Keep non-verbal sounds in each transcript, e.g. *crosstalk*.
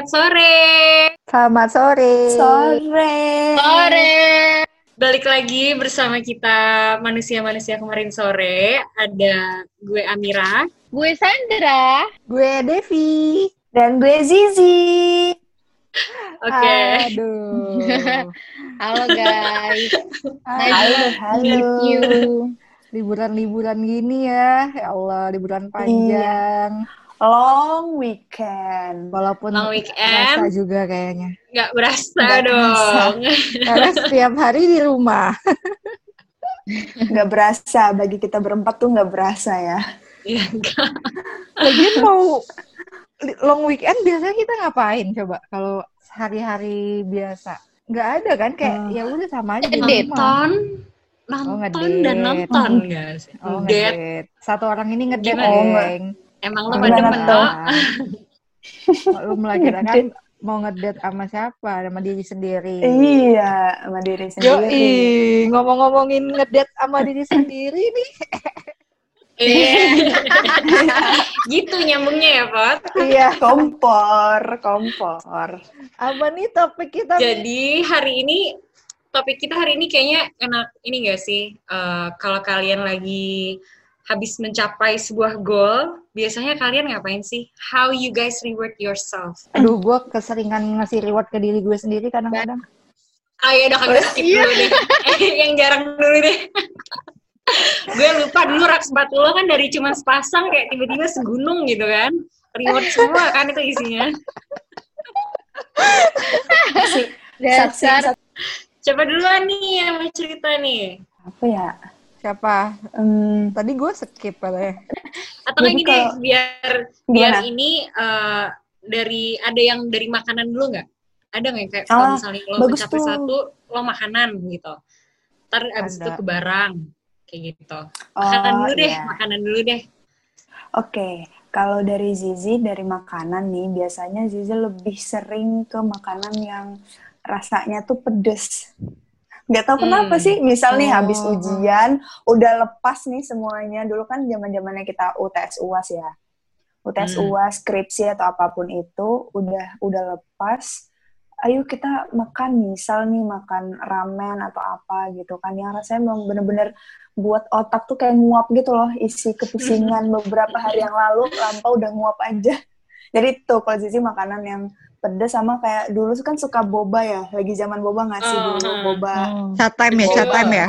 selamat sore. Selamat sore. Sore. Sore. Balik lagi bersama kita manusia-manusia kemarin sore. Ada gue Amira, gue Sandra, gue Devi, dan gue Zizi. Oke. Okay. Aduh. halo guys. Halo, halo. you. Liburan-liburan gini ya, ya Allah, liburan panjang. Iya. Long weekend. Walaupun Long weekend. berasa juga kayaknya. Nggak berasa Nggak dong. Berasa. *laughs* Karena setiap hari di rumah. *laughs* Nggak berasa, bagi kita berempat tuh nggak berasa ya. Iya, enggak. Lagi mau long weekend biasanya kita ngapain coba kalau hari-hari biasa? Nggak ada kan kayak Hmm. ya udah sama aja di Nonton, rumah. Oh, nonton ngedate. dan nonton guys. Oh. Satu orang ini ngedate, Gimana? Oh. Emang lo Gimana pada lo? Lu *laughs* melahirkan mau ngedate sama siapa? Sama diri sendiri. Iya, sama diri sendiri. Yoi, ngomong-ngomongin ngedate sama diri sendiri nih. Iya. *laughs* gitu nyambungnya ya, Pot. Iya. Kompor, kompor. Apa nih topik kita? nih? Jadi hari ini topik kita hari ini kayaknya enak ini gak sih? Eh, kalau kalian lagi habis mencapai sebuah goal, biasanya kalian ngapain sih? How you guys reward yourself? Aduh, gue keseringan ngasih reward ke diri gue sendiri kadang-kadang. Ah ya udah kagak skip dulu deh. Eh, *laughs* yang jarang dulu deh. *laughs* gue lupa dulu rak sepatu lo kan dari cuma sepasang kayak tiba-tiba segunung gitu kan. Reward semua kan itu isinya. *laughs* Dasar Coba duluan nih yang mau cerita nih. apa ya? Siapa? Hmm, Tadi gue skip katanya. Atau kayak gini, kalau- biar biar Gimana? ini eh, dari ada yang dari makanan dulu nggak? Ada nggak yang kayak kalau Ah, misalnya lo mencapai tuh. satu, lo makanan gitu. Ntar abis Ada. itu ke barang kayak gitu. Makanan oh, dulu deh, iya. makanan dulu deh. Oke, kalau dari Zizi dari makanan nih, biasanya Zizi lebih sering ke makanan yang rasanya tuh pedes. Nggak tahu kenapa Hmm. sih, misal nih Oh. habis ujian, udah lepas nih semuanya. Dulu kan zaman zamannya kita UTS UAS ya. UTS Hmm. UAS, skripsi atau apa pun itu, udah udah lepas. Ayo kita makan, misal nih makan ramen atau apa gitu kan, yang rasanya memang bener-bener buat otak tuh kayak nguap gitu loh isi kepusingan *laughs* beberapa hari yang lalu lampau udah nguap aja jadi tuh kalau Zizi makanan yang pedes sama kayak dulu kan suka boba ya lagi zaman boba nggak sih dulu hmm. boba Chat time ya, chat time ya.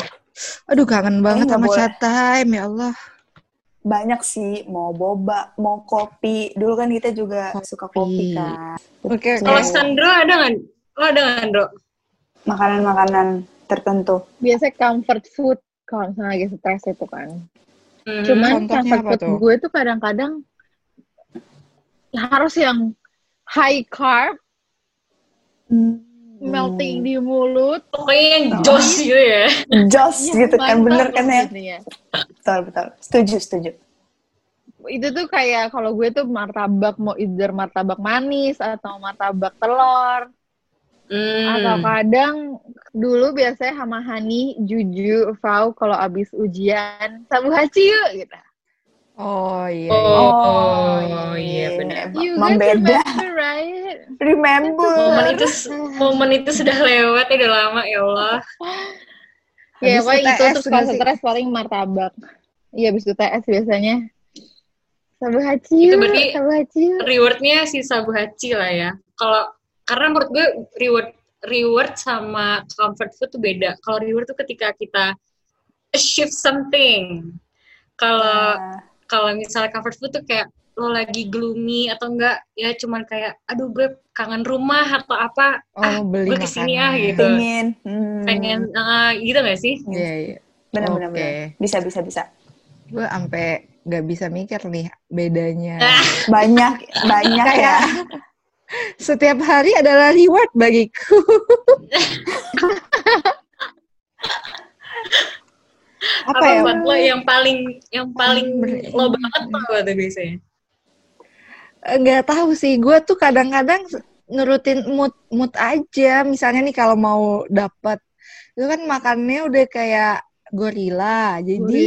Aduh, kangen banget sama boleh. chat time, ya Allah. banyak sih mau boba mau kopi dulu kan kita juga Kopi. suka kopi kan Oke, Betul. Kalau Sandro ada nggak? Lo ada nggak, Andro? makanan-makanan tertentu biasanya comfort food kalau misalnya lagi stres itu kan. Hmm. Cuman Contohnya comfort food tuh? gue tuh kadang-kadang harus yang high carb, melting di mulut. Pokoknya yang jos gitu ya. jos Iya, gitu kan bener kan ya jadinya. betul betul setuju setuju Itu tuh kayak kalau gue tuh martabak mau either martabak manis atau martabak telur. Hmm. Atau kadang dulu biasanya sama Hani, Juju, Fau kalau abis ujian, sabu haci yuk gitu. Oh iya. Oh, iya. iya benar. You Emang guys beda remember, right? remember Momen itu momen itu sudah lewat ya udah lama ya Allah. Ya, pokoknya itu terus sih? stres paling martabak. Iya, habis UTS biasanya. Sabu haci Itu berarti sabu haci yuk. Rewardnya si sabu haci lah ya. Kalau karena menurut gue reward reward sama comfort food tuh beda. Kalau reward tuh ketika kita achieve something. Kalau Nah, kalau misalnya comfort food tuh kayak lo lagi gloomy atau enggak ya cuman kayak aduh gue kangen rumah atau apa ah Oh, beli gue ke sini makanan. ah gitu pingin hmm. pengen ah, gitu gak sih Iya, iya. benar-benar Oke. bisa bisa bisa Gue sampai nggak bisa mikir nih bedanya. Ah. *laughs* banyak banyak ya Kayak setiap hari adalah reward bagiku. *laughs* apa, apa ya? buat lo yang paling yang paling Ber- lo banget tuh apa tuh biasanya? Nggak tahu sih gue tuh kadang-kadang nurutin mood mood aja. Misalnya nih kalau mau dapat itu kan makannya udah kayak gorila. Jadi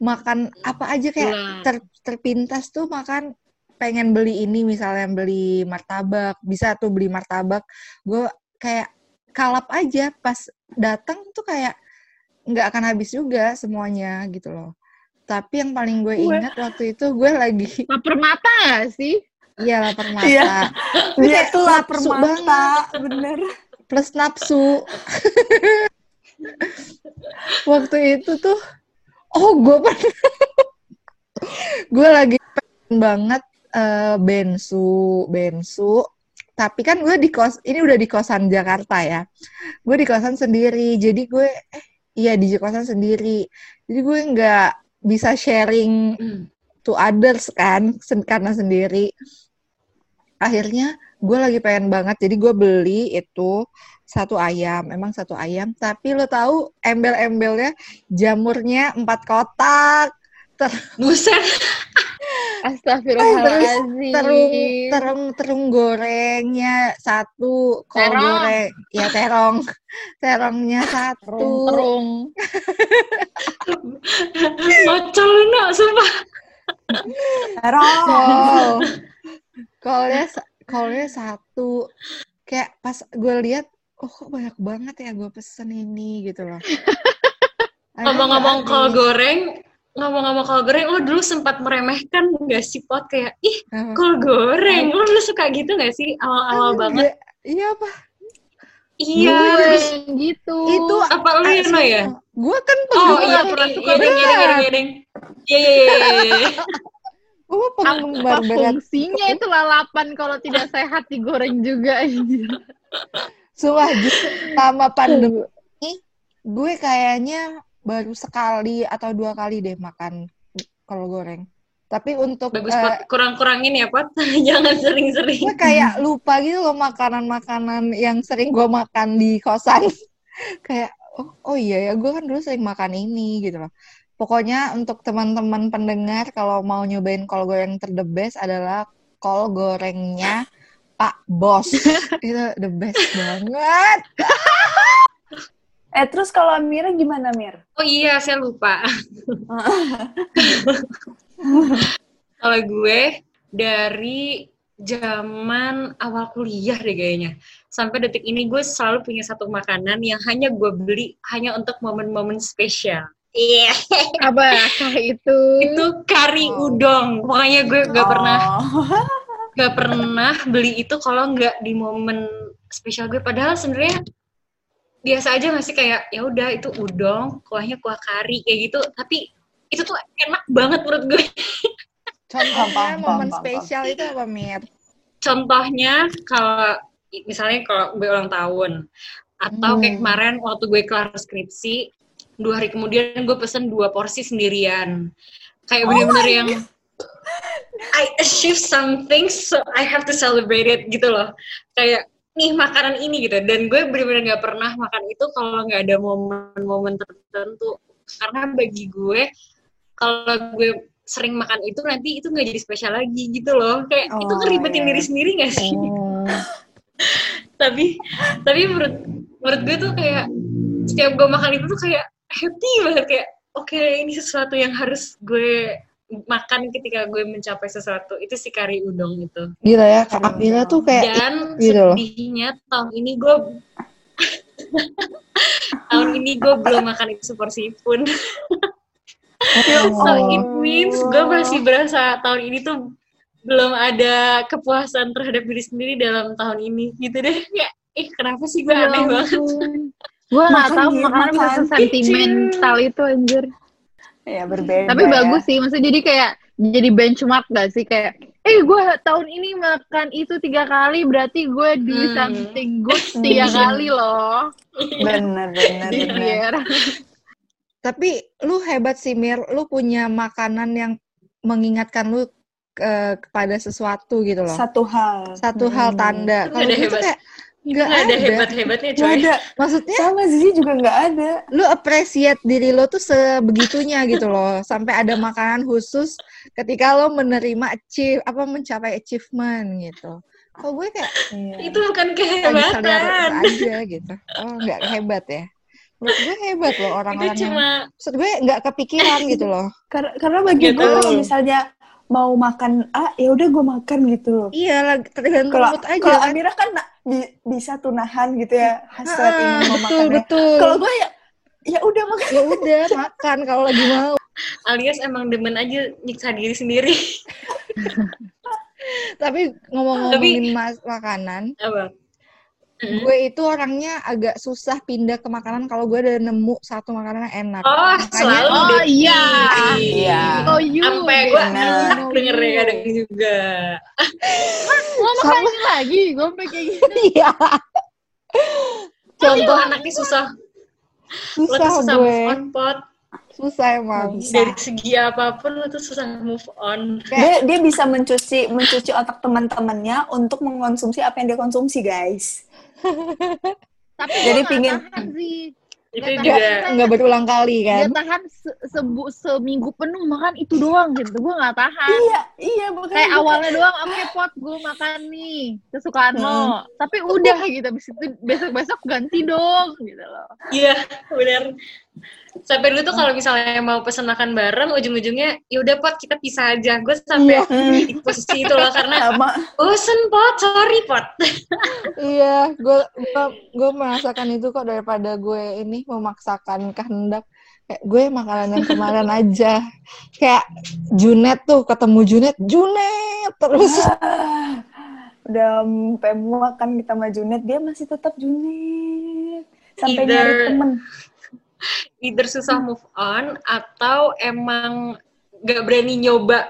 makan apa aja kayak ter, terpintas tuh makan pengen beli ini misalnya beli martabak. Bisa tuh beli martabak. Gue kayak kalap aja pas datang tuh kayak nggak akan habis juga semuanya gitu loh. Tapi yang paling gue Gue- ingat waktu itu gue lagi *laughs* Lapar mata gak sih? iya lapar mata. Iya. Dia tuh lapar mata, bener. plus nafsu. *laughs* Waktu itu tuh oh gue pernah. *laughs* Gue lagi pengen banget eh, bensu bensu. Tapi kan gue di kos ini udah di kosan Jakarta ya. Gue di kosan sendiri. Jadi gue eh iya di kosan sendiri jadi gue nggak bisa sharing Hmm. to others kan sen- karena sendiri akhirnya gue lagi pengen banget jadi gue beli itu satu ayam emang satu ayam tapi lo tahu embel-embelnya jamurnya empat kotak Buset. *laughs* Astagfirullahaladzim. terung terung terung gorengnya satu kol Terong. goreng ya terong terongnya satu Terung. *laughs* Bocol lu nak, sumpah. Terong. kol kolnya kolnya satu kayak pas gue lihat oh kok banyak banget ya gue pesen ini gitu loh *laughs* Ngomong-ngomong kol goreng, ngomong-ngomong kol goreng, lo dulu sempat meremehkan nggak sih pot kayak, ih kol goreng, lo dulu suka gitu nggak sih awal-awal banget? nggak- iya apa Iya, terus gitu. itu apa lu yang no ya? gue kan Oh penggemar iya, nggak pernah iya, suka iya, deng, iya, iya, iya. Iya, iya, iya, *laughs* iya, iya. gue penggemar berat fungsinya itu lalapan kalau tidak sehat digoreng juga. Sumpah, sama pandemi *laughs* gue kayaknya baru sekali atau dua kali deh makan kol goreng. Tapi untuk Bagus pot, kurang-kurangin ya pot, *laughs* jangan sering-sering. gue kayak lupa gitu loh makanan-makanan yang sering gue makan di kosan. *laughs* kayak oh, oh iya ya gue kan dulu sering makan ini gitu loh. Pokoknya untuk teman-teman pendengar kalau mau nyobain kol goreng ter the best adalah kol gorengnya Pak Bos. *laughs* Itu the best banget. Eh, terus kalau Mira gimana, Mir? Oh iya, saya lupa. *laughs* Kalau gue dari zaman awal kuliah deh kayaknya. Sampai detik ini gue selalu punya satu makanan yang hanya gue beli hanya untuk momen-momen spesial. Iya, Apakah itu? itu kari Oh. udang. Pokoknya gue gak pernah Oh. gak pernah beli itu kalau nggak di momen spesial gue. Padahal sebenarnya biasa aja masih kayak ya udah itu udang, kuahnya kuah kari kayak gitu. Tapi itu tuh enak banget menurut gue. Contohnya momen spesial itu apa, Mir? contohnya kalau misalnya kalau gue ulang tahun atau kayak Hmm. kemarin waktu gue kelar skripsi dua hari kemudian gue pesen dua porsi sendirian kayak bener-bener yang I achieve something so I have to celebrate it gitu loh kayak nih makanan ini gitu. Dan gue bener-bener nggak pernah makan itu kalau nggak ada momen-momen tertentu. Karena bagi gue kalau gue sering makan itu nanti itu nggak jadi spesial lagi gitu loh. Kayak itu Oh, ngeribetin iya. diri sendiri nggak sih? Oh. *laughs* tapi tapi menurut menurut gue tuh kayak setiap gue makan itu tuh kayak happy banget. Kayak oke ini sesuatu yang harus gue makan ketika gue mencapai sesuatu itu si kari udang itu. Gila ya, Kak tuh kayak dan gitu loh. sedihnya tahun ini gue *laughs* tahun ini gue belum makan itu seporsi pun *laughs* so it means gue masih berasa tahun ini tuh belum ada kepuasan terhadap diri sendiri dalam tahun ini. Gitu deh. *laughs* Kayak ih kenapa sih gue aneh banget? Gue gak Mir, makanan sentimental itu anjir. Ya, berbeda. Tapi ya. bagus sih, maksudnya jadi kayak jadi benchmark gak sih kayak eh gue tahun ini makan itu tiga kali berarti gue do Hmm. something good *laughs* tiga kali loh Bener, bener, di bener. Tapi lu hebat sih, Mir. Lu punya makanan yang mengingatkan lu ke- kepada sesuatu gitu loh. Satu hal. Satu hal Hmm. tanda. Itu Kalau hebat. kayak nggak ada ada. hebat-hebatnya coy ada. Maksudnya Sama Zizi juga nggak ada. lu appreciate diri lo tuh sebegitunya gitu loh. *laughs* Sampai ada makanan khusus ketika lo menerima achieve apa mencapai achievement gitu. Kok gue kayak Iya. itu bukan kehebatan aja gitu. Oh, nggak hebat ya. Menurut gue hebat loh itu orang-orang yang cuma maksud gue nggak kepikiran gitu loh. Karena, karena bagi Gitu. gue kalau misalnya mau makan A ya udah gue makan gitu loh Iya, lagi tergantung kalau mood aja kalau kan. Amira kan na- bi- bisa tuh nahan gitu ya hasrat Ah, ingin mau betul, makannya betul. kalau gue ya ya udah makan Ya udah makan kalau lagi mau. alias emang demen aja nyiksa diri sendiri. Tapi ngomong-ngomongin mas makanan, Apa? Mm. gue itu orangnya agak susah pindah ke makanan kalau gue udah nemu satu makanan yang enak. Oh, Makanya- selalu Oh, deh. iya. Iya. Oh, you. Sampai gue enak denger ya kadang juga. Lo makan ini lagi, gue sampai kayak gitu. Iya. Contoh anaknya susah. Susah susah gue. move on, Pot. Susah emang. Bisa. Dari segi apa pun lo tuh susah move on. dia dia bisa mencuci mencuci otak teman-temannya untuk mengkonsumsi apa yang dia konsumsi guys Tapi Jadi pingin- nggak tahan sih. Itu Nggak juga. Nggak berulang kali kan. tahan se- sebu- seminggu penuh makan itu doang gitu. Gue nggak tahan. iya iya makanya Kayak awalnya doang, oke pot gue makan nih kesukaan lo. Tapi udah gitu, abis itu besok-besok ganti dong gitu loh. Iya, benar. Sampai dulu tuh kalau misalnya mau pesen makan bareng, ujung-ujungnya ya udah pot kita pisah aja. Gue sampai Hmm, di posisi itu loh karena sama bosen pot, sorry pot. Iya, gue gue gue merasakan itu kok daripada gue ini memaksakan kehendak. Kayak gue makanan yang kemarin aja. Kayak Junet tuh ketemu Junet, Junet terus. Ah, udah sampai muak kan kita sama Junet dia masih tetap Junet sampai Either- nyari temen Either susah move on atau emang gak berani nyoba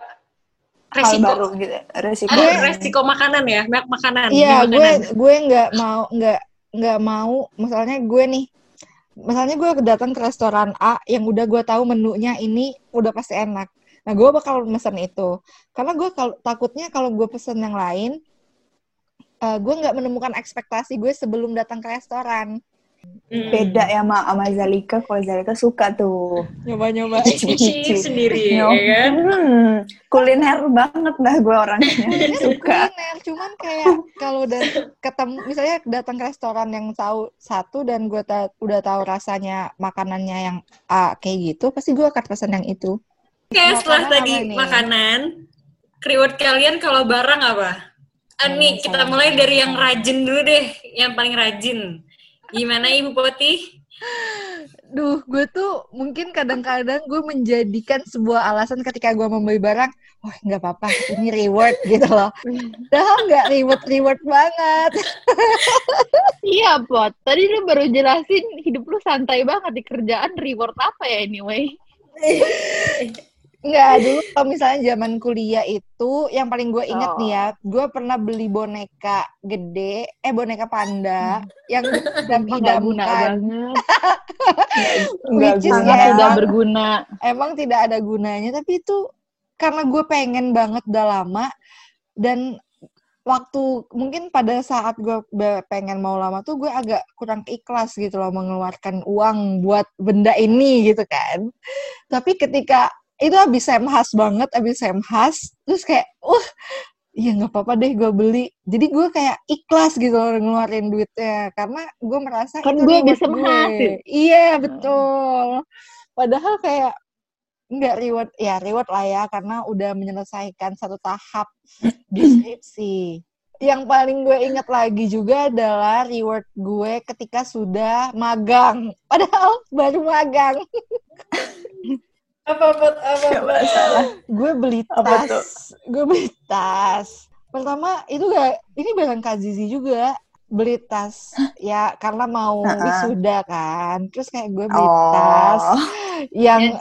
hal resiko. baru gitu resiko Ada Gue- resiko makanan ya, mak makanan. Iya, gue gue nggak mau nggak nggak mau. Misalnya gue nih, misalnya gue datang ke restoran A yang udah gue tahu menunya ini udah pasti enak. Nah, gue bakal mesen itu. Karena gue kalau takutnya kalau gue pesen yang lain, eh, gue nggak menemukan ekspektasi gue sebelum datang ke restoran. Hmm. beda ya sama, sama Zalika kalau Zalika suka tuh Nyoba-nyoba. *laughs* *laughs* Sendiri, ya kan? Hmm, kuliner banget lah gue orangnya *laughs* suka kuliner cuman kayak kalau udah ketemu misalnya datang ke restoran yang tahu satu dan gue ta- udah tahu rasanya makanannya yang A kayak gitu pasti gue akan pesan yang itu Oke, setelah Makanan tadi nih? makanan, reward kalian kalau barang apa? Ah, nih, kita mulai dari yang rajin dulu deh, yang paling rajin. Gimana Ibu Poti? Duh, gue tuh mungkin kadang-kadang gue menjadikan sebuah alasan ketika gue membeli barang, wah nggak apa-apa, ini reward gitu loh. Padahal nggak reward-reward banget. Iya pot, tadi lu baru jelasin hidup lu santai banget di kerjaan reward apa ya anyway? *laughs* Nggak, dulu kalau misalnya zaman kuliah itu, yang paling gue inget Oh. nih ya, gue pernah beli boneka gede, eh boneka panda, *laughs* yang Nggak guna idam-idamkan. banget, *laughs* guna. ya, tidak berguna. emang tidak ada gunanya tapi itu karena gue pengen banget udah lama dan waktu mungkin pada saat gue pengen mau lama tuh gue agak kurang ikhlas gitu loh mengeluarkan uang buat benda ini gitu kan tapi ketika itu habis semhas banget habis semhas terus kayak wah ya nggak apa-apa deh gue beli. Jadi gue kayak ikhlas gitu ngeluarin duitnya. Karena gue merasa Kan gue habis semhas, ya. iya betul. Padahal kayak nggak reward ya reward lah ya karena udah menyelesaikan satu tahap deskripsi *clears throat* yang paling gue ingat lagi juga adalah reward gue ketika sudah magang. Padahal baru magang *laughs* Apa, apa, apa, Nggak masalah gue beli Apa tas. Gue beli tas. Pertama itu gak ini barang Kak Zizi juga. Beli tas. Ya karena mau Ha-ha. wisuda kan. Terus kayak gue beli oh. tas yang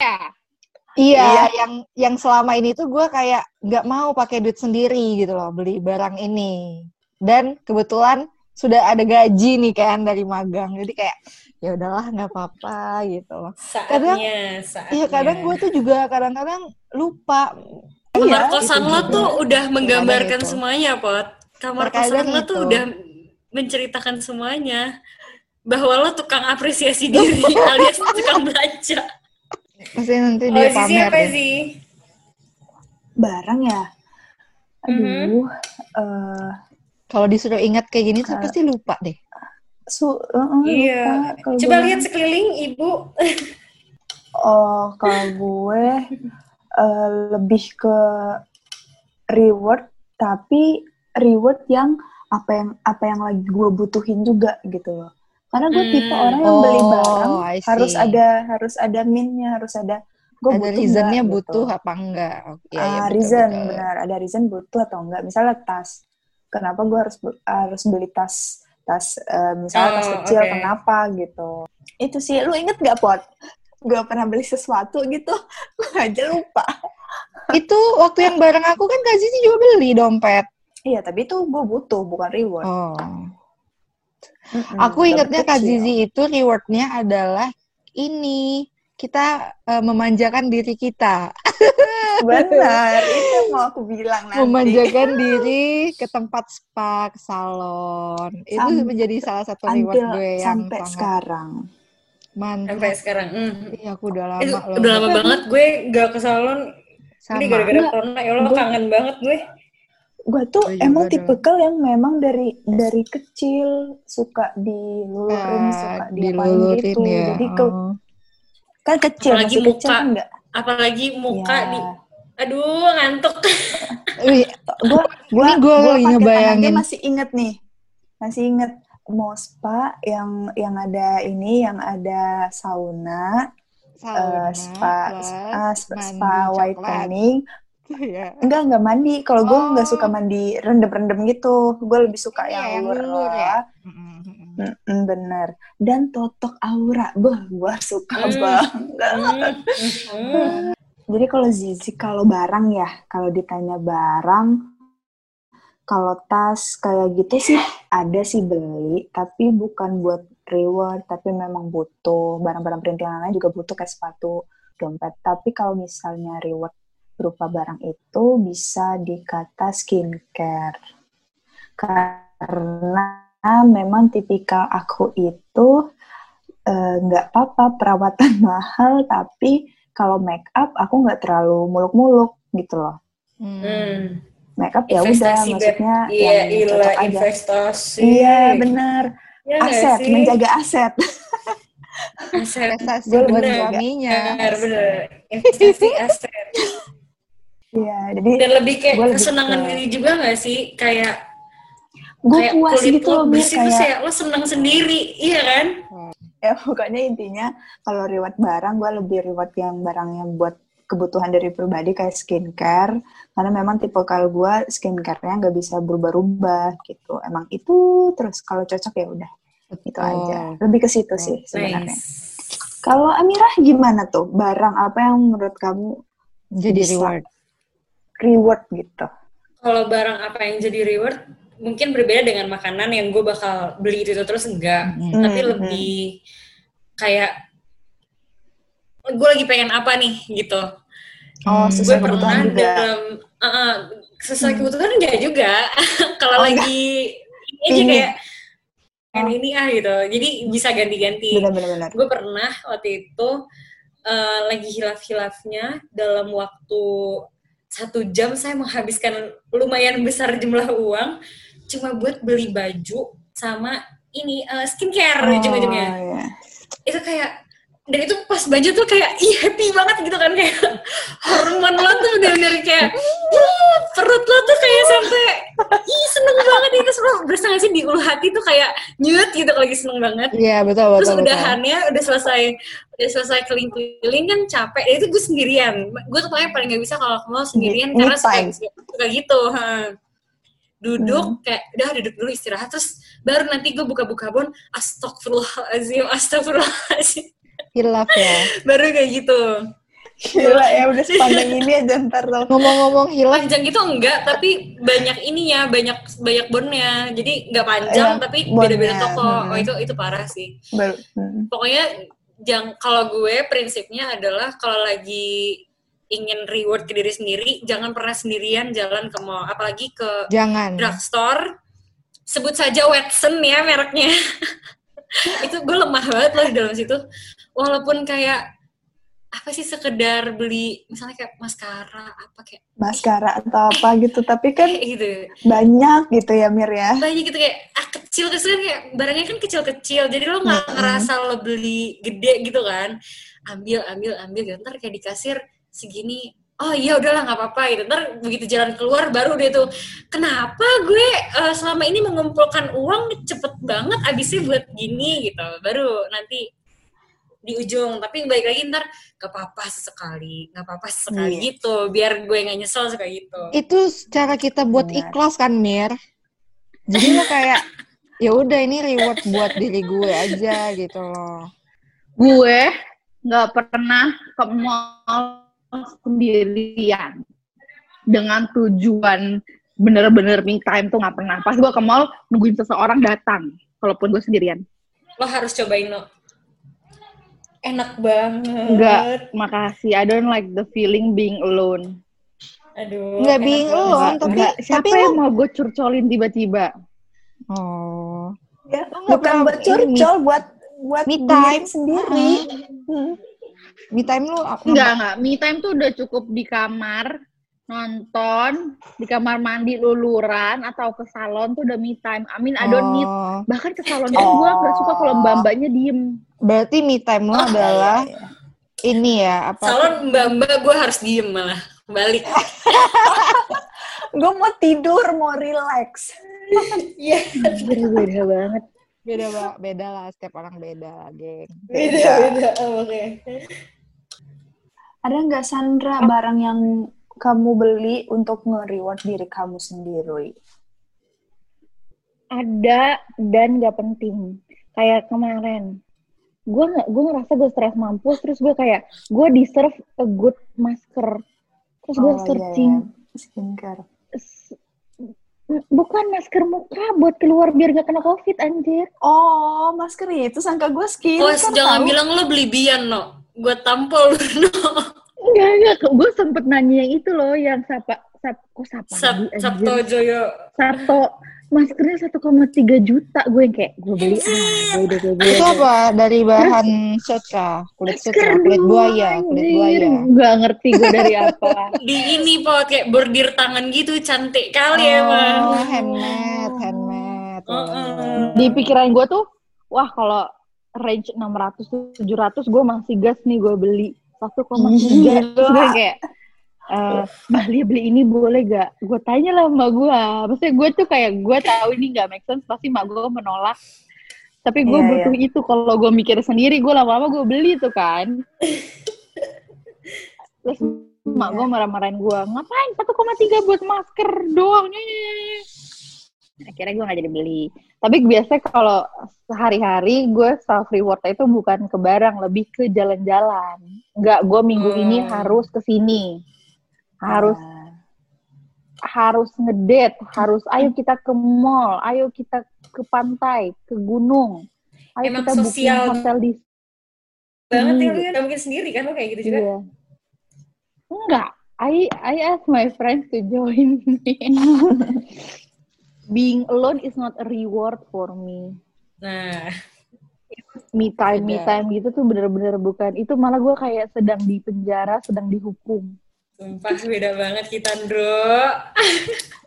Ya, iya. Iya. yang yang selama ini tuh gue kayak nggak mau pakai duit sendiri gitu loh beli barang ini. Dan kebetulan sudah ada gaji nih kan dari magang. Jadi kayak ya udahlah nggak apa-apa gitu loh Saatnya, saatnya. iya kadang gue tuh juga kadang-kadang lupa Kamar Iya, kosan itu lo tuh udah menggambarkan semuanya, Pot. Kamar Terkadang kosan lo tuh itu. udah menceritakan semuanya. Bahwa lo tukang apresiasi *laughs* diri alias tukang belanja. pasti nanti Oh, dia pamer apa deh. sih? barang ya aduh Mhm. eh, kalau disuruh ingat kayak gini tuh Kalau- pasti lupa deh su uh, Iya. Kalau Coba gue- lihat sekeliling, Ibu. oh kalau gue eh, lebih ke reward tapi reward yang apa yang apa yang lagi gue butuhin juga gitu loh karena gue Hmm. tipe orang yang beli Oh, barang harus ada harus ada minnya harus ada gue ada butuh reasonnya nggak, butuh gitu. apa enggak? Oke, ya, Ah, ya, betul, reason betul. benar ada reason butuh atau enggak misalnya tas kenapa gue harus harus beli tas tas eh, misalnya tas Oh, kecil oke. kenapa gitu itu sih lu inget gak pot gue pernah beli sesuatu gitu *laughs* gue aja lupa Itu waktu yang bareng aku kan Kak Zizi juga beli dompet. iya tapi itu gue butuh bukan reward Oh. Mm-mm, Aku dompet ingatnya Kak. Zizi itu rewardnya adalah ini kita eh, memanjakan diri kita, *laughs* benar itu mau aku bilang nanti memanjakan *laughs* diri ke tempat spa, ke salon. Itu menjadi salah satu reward gue yang sampai sangat sekarang mantap. Sampai sekarang. Hmm. Iya, aku udah lama Itu loh. udah lama banget gue gak ke salon. Sama. Ini gara-gara corona. Ya Allah kangen banget gue. gue tuh Gue juga emang dong. tipikal yang memang dari dari kecil suka dilulurin Eh, suka diapain dilulurin gitu ya. jadi ke, Oh. Kan kecil Apalagi masih kecil muka. kan enggak Apalagi muka Ya. di... Aduh, ngantuk. *laughs* Gue gue Ini gua lagi ngebayangin. masih inget nih masih inget mau spa yang yang ada ini yang ada sauna, sauna eh, spa plus ah, spa, spa whitening Iya. enggak enggak mandi kalau gue Oh. nggak suka mandi rendem-rendem gitu gue lebih suka Iya, yang yang lur lulur ya? Mm-mm. Bener dan totok aura bah gue suka Hmm. banget. Hmm. jadi kalau Zizi kalau barang ya kalau ditanya barang kalau tas kayak gitu sih ada sih beli tapi bukan buat reward tapi memang butuh barang-barang perintilan lain juga butuh kayak sepatu dompet tapi kalau misalnya reward berupa barang itu bisa dikata skincare karena memang tipikal aku itu eh, nggak apa-apa perawatan *laughs* mahal tapi kalau make up aku nggak terlalu muluk-muluk gitu loh Hmm. Hmm. make up ya udah maksudnya Iya, yang ilah cocok aja investasi. iya Iya nggak aset sih? menjaga aset *laughs* Aset. Investasi Gue buat bener. suaminya. Bener, bener. *laughs* Investasi aset. iya jadi Dan lebih kayak kesenangan ke- diri juga gak sih? Kayak gue puas kulit gitu lo loh Mir kayak ya lo seneng sendiri, iya kan? ya pokoknya intinya kalau reward barang gue lebih reward yang barang yang buat kebutuhan dari pribadi kayak skincare karena memang tipe kalau gue skincare-nya nggak bisa berubah-ubah gitu emang itu terus kalau cocok ya udah itu aja lebih ke situ sih sebenarnya Nice. kalau Amirah gimana tuh barang apa yang menurut kamu Jadi Bisa. reward. reward gitu Kalau barang apa yang jadi reward mungkin berbeda dengan makanan yang gue bakal beli itu terus enggak. Hmm. Tapi Hmm, lebih kayak gue lagi pengen apa nih gitu. oh Hmm. gue sesuai pernah kebutuhan juga dalam uh, uh, sesuai kebutuhan enggak juga *laughs* kalau Oh, lagi ini aja Ini. kayak pengen Oh. ini ah gitu jadi bisa ganti-ganti benar-benar gue pernah waktu itu uh, lagi hilaf-hilafnya dalam waktu satu jam saya menghabiskan lumayan besar jumlah uang cuma buat beli baju sama ini uh, skincare ujung-ujungnya iya. itu kayak dan itu pas baju tuh kayak ih happy banget gitu kan kayak *laughs* hormon lo tuh bener-bener kayak "Wuh, perut lo tuh kayak sampai ih seneng banget itu semua berasa sih di ulu hati tuh kayak nyut gitu kalau lagi seneng banget Iya, betul, terus betul, betul. udahannya udah selesai udah selesai keliling-keliling kan capek dan itu gue sendirian gue tuh paling paling gak bisa kalau mau sendirian Me karena suka, time. suka gitu. Duduk Hmm. kayak udah duduk dulu istirahat terus baru nanti gue buka-buka bon astagfirullahaladzim astagfirullahaladzim Hilaf ya. *laughs* baru kayak gitu Gila ya udah sepanjang ini aja ntar lo. Ngomong-ngomong hilaf, panjang gitu enggak tapi banyak ininya banyak banyak bonnya jadi nggak panjang Iya, tapi beda-beda toko Hmm. oh itu itu parah sih Baru, hmm. pokoknya jang kalau gue prinsipnya adalah kalau lagi ingin reward ke diri sendiri jangan pernah sendirian jalan ke mall apalagi ke jangan. drugstore sebut saja Watson ya mereknya *laughs* itu gue lemah banget loh di dalam situ walaupun kayak apa sih sekedar beli misalnya kayak maskara apa kayak Maskara atau apa gitu. Tapi kan *laughs* gitu banyak gitu ya Mir ya. banyak gitu kayak ah kecil kecil kayak barangnya kan kecil kecil jadi lo nggak Mm-mm. ngerasa lo beli gede gitu kan ambil ambil ambil gitu ntar kayak di kasir segini oh iya udahlah nggak apa-apa gitu ntar begitu jalan keluar baru dia tuh kenapa gue eh, selama ini mengumpulkan uang cepet banget abisnya buat gini gitu baru nanti di ujung tapi balik lagi ntar gak apa-apa sesekali nggak apa-apa sesekali Iya. gitu biar gue nggak nyesel suka gitu Itu cara kita buat Benar. ikhlas kan, Mir? Jadi lo kayak, *laughs* ya udah ini reward buat diri gue aja gitu loh. gue nggak pernah ke mall sendirian dengan tujuan bener-bener me time tuh nggak pernah. Pas gue ke mall nungguin seseorang datang, kalaupun gue sendirian. lo harus cobain lo enak banget Enggak, makasih. I don't like the feeling being alone. aduh Nggak being banget. alone. Enggak, tapi- enggak. Siapa tapi yang mau gue curcolin tiba-tiba? Oh. Ya, Lo bukan buat curcol, buat buat me time. sendiri. Hmm. Me time lu apa? Enggak, enggak. Me time tuh udah cukup di kamar, nonton, di kamar mandi luluran, atau ke salon tuh udah me time. I mean, I don't need. Oh. Bahkan ke salon itu gue gak suka kalau mbak-mbaknya diem. Berarti me time lo adalah ini ya, apa? salon mbak-mbak gue harus diem malah balik *laughs* Gue mau tidur, mau relax. *laughs* iya Beda-beda banget. Beda, Mbak. Beda lah, setiap orang beda, geng. *laughs* beda beda oh, oke Ada nggak Sandra barang yang kamu beli untuk nge-reward diri kamu sendiri? Ada dan gak penting. Kayak kemarin. Gue nggak, gue ngerasa gue stres mampus, terus gue kayak, gue deserve a good masker. Terus gue Oh, iya, searching, iya. Skincare. Bukan masker muka buat keluar biar gak kena covid anjir. Oh, masker itu sangka gue skincare. Bos, jangan tahu. bilang lo beli bian, no. Gue tampol lu, *laughs* no. Enggak, enggak. Gue sempet nanya yang itu loh, yang sapa, sap, kok sapa Sab lagi, anjir? Sabto Joyo. Sabto. Maskernya 1,3 juta. Gue yang kayak, gue beli, ah, gue udah gue beli. Itu apa? Dari bahan sutra, kulit sutra, kulit buaya, kulit buaya. Gak ngerti gue dari apa. *laughs* Di ini, po, kayak bordir tangan gitu, cantik kali Oh, emang. handmade, handmade. Heeh. Di pikiran gue tuh, wah kalau range 600 700 gue masih gas nih gue beli 1,3 terus gue kayak eh Mbak Lia beli ini boleh gak? Gue tanya lah sama gue. Maksudnya gue tuh kayak gue tahu ini gak make sense pasti mak gue menolak. Tapi gue Iya, butuh itu kalau gue mikir sendiri gue lama-lama gue beli tuh kan. *laughs* Terus mak gue marah-marahin gue ngapain 1,3 buat masker doang nih. Akhirnya gue gak jadi beli. Tapi biasanya kalau sehari-hari gue self reward itu bukan ke barang, lebih ke jalan-jalan. Enggak, gue minggu ini Hmm. harus ke sini. Harus Ah. harus ngedate, harus ayo kita ke mall, ayo kita ke pantai, ke gunung. Ayo Emang kita sosial hotel di Banget ya, Iya. mungkin sendiri kan, lo kayak gitu juga. Iya. Enggak, I I ask my friends to join *laughs* me. Being alone is not a reward for me. Nah, Me time, me Beda. time gitu tuh bener-bener bukan. Itu malah gue kayak sedang di penjara, sedang dihukum. Sumpah beda banget kita, Bro. *laughs*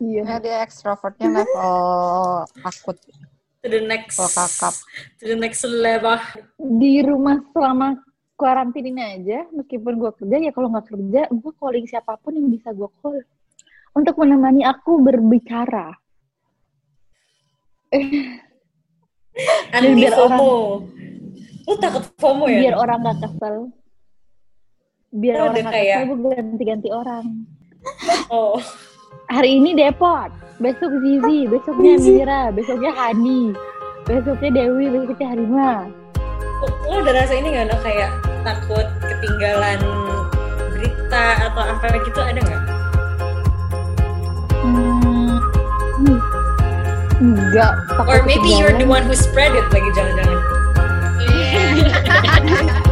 Iya. Ya, dia extrovertnya level takut, To the next, level kakap. to the next level. Di rumah selama karantina ini aja, meskipun gue kerja ya kalau nggak kerja, gue calling siapa pun yang bisa gue call untuk menemani aku berbicara. Anti biar FOMO. Lu takut FOMO ya? biar orang nggak kesel biar Oh, orang kayak- kesel gue ganti-ganti orang. Oh, hari ini Depot besok Zizi besoknya Mira besoknya Hani besoknya Dewi besoknya Harima. Lu udah rasa ini gak, no? kayak takut ketinggalan berita atau apa gitu ada nggak? hmm, enggak Or maybe you're the one who spread it lagi jangan-jangan. *laughs*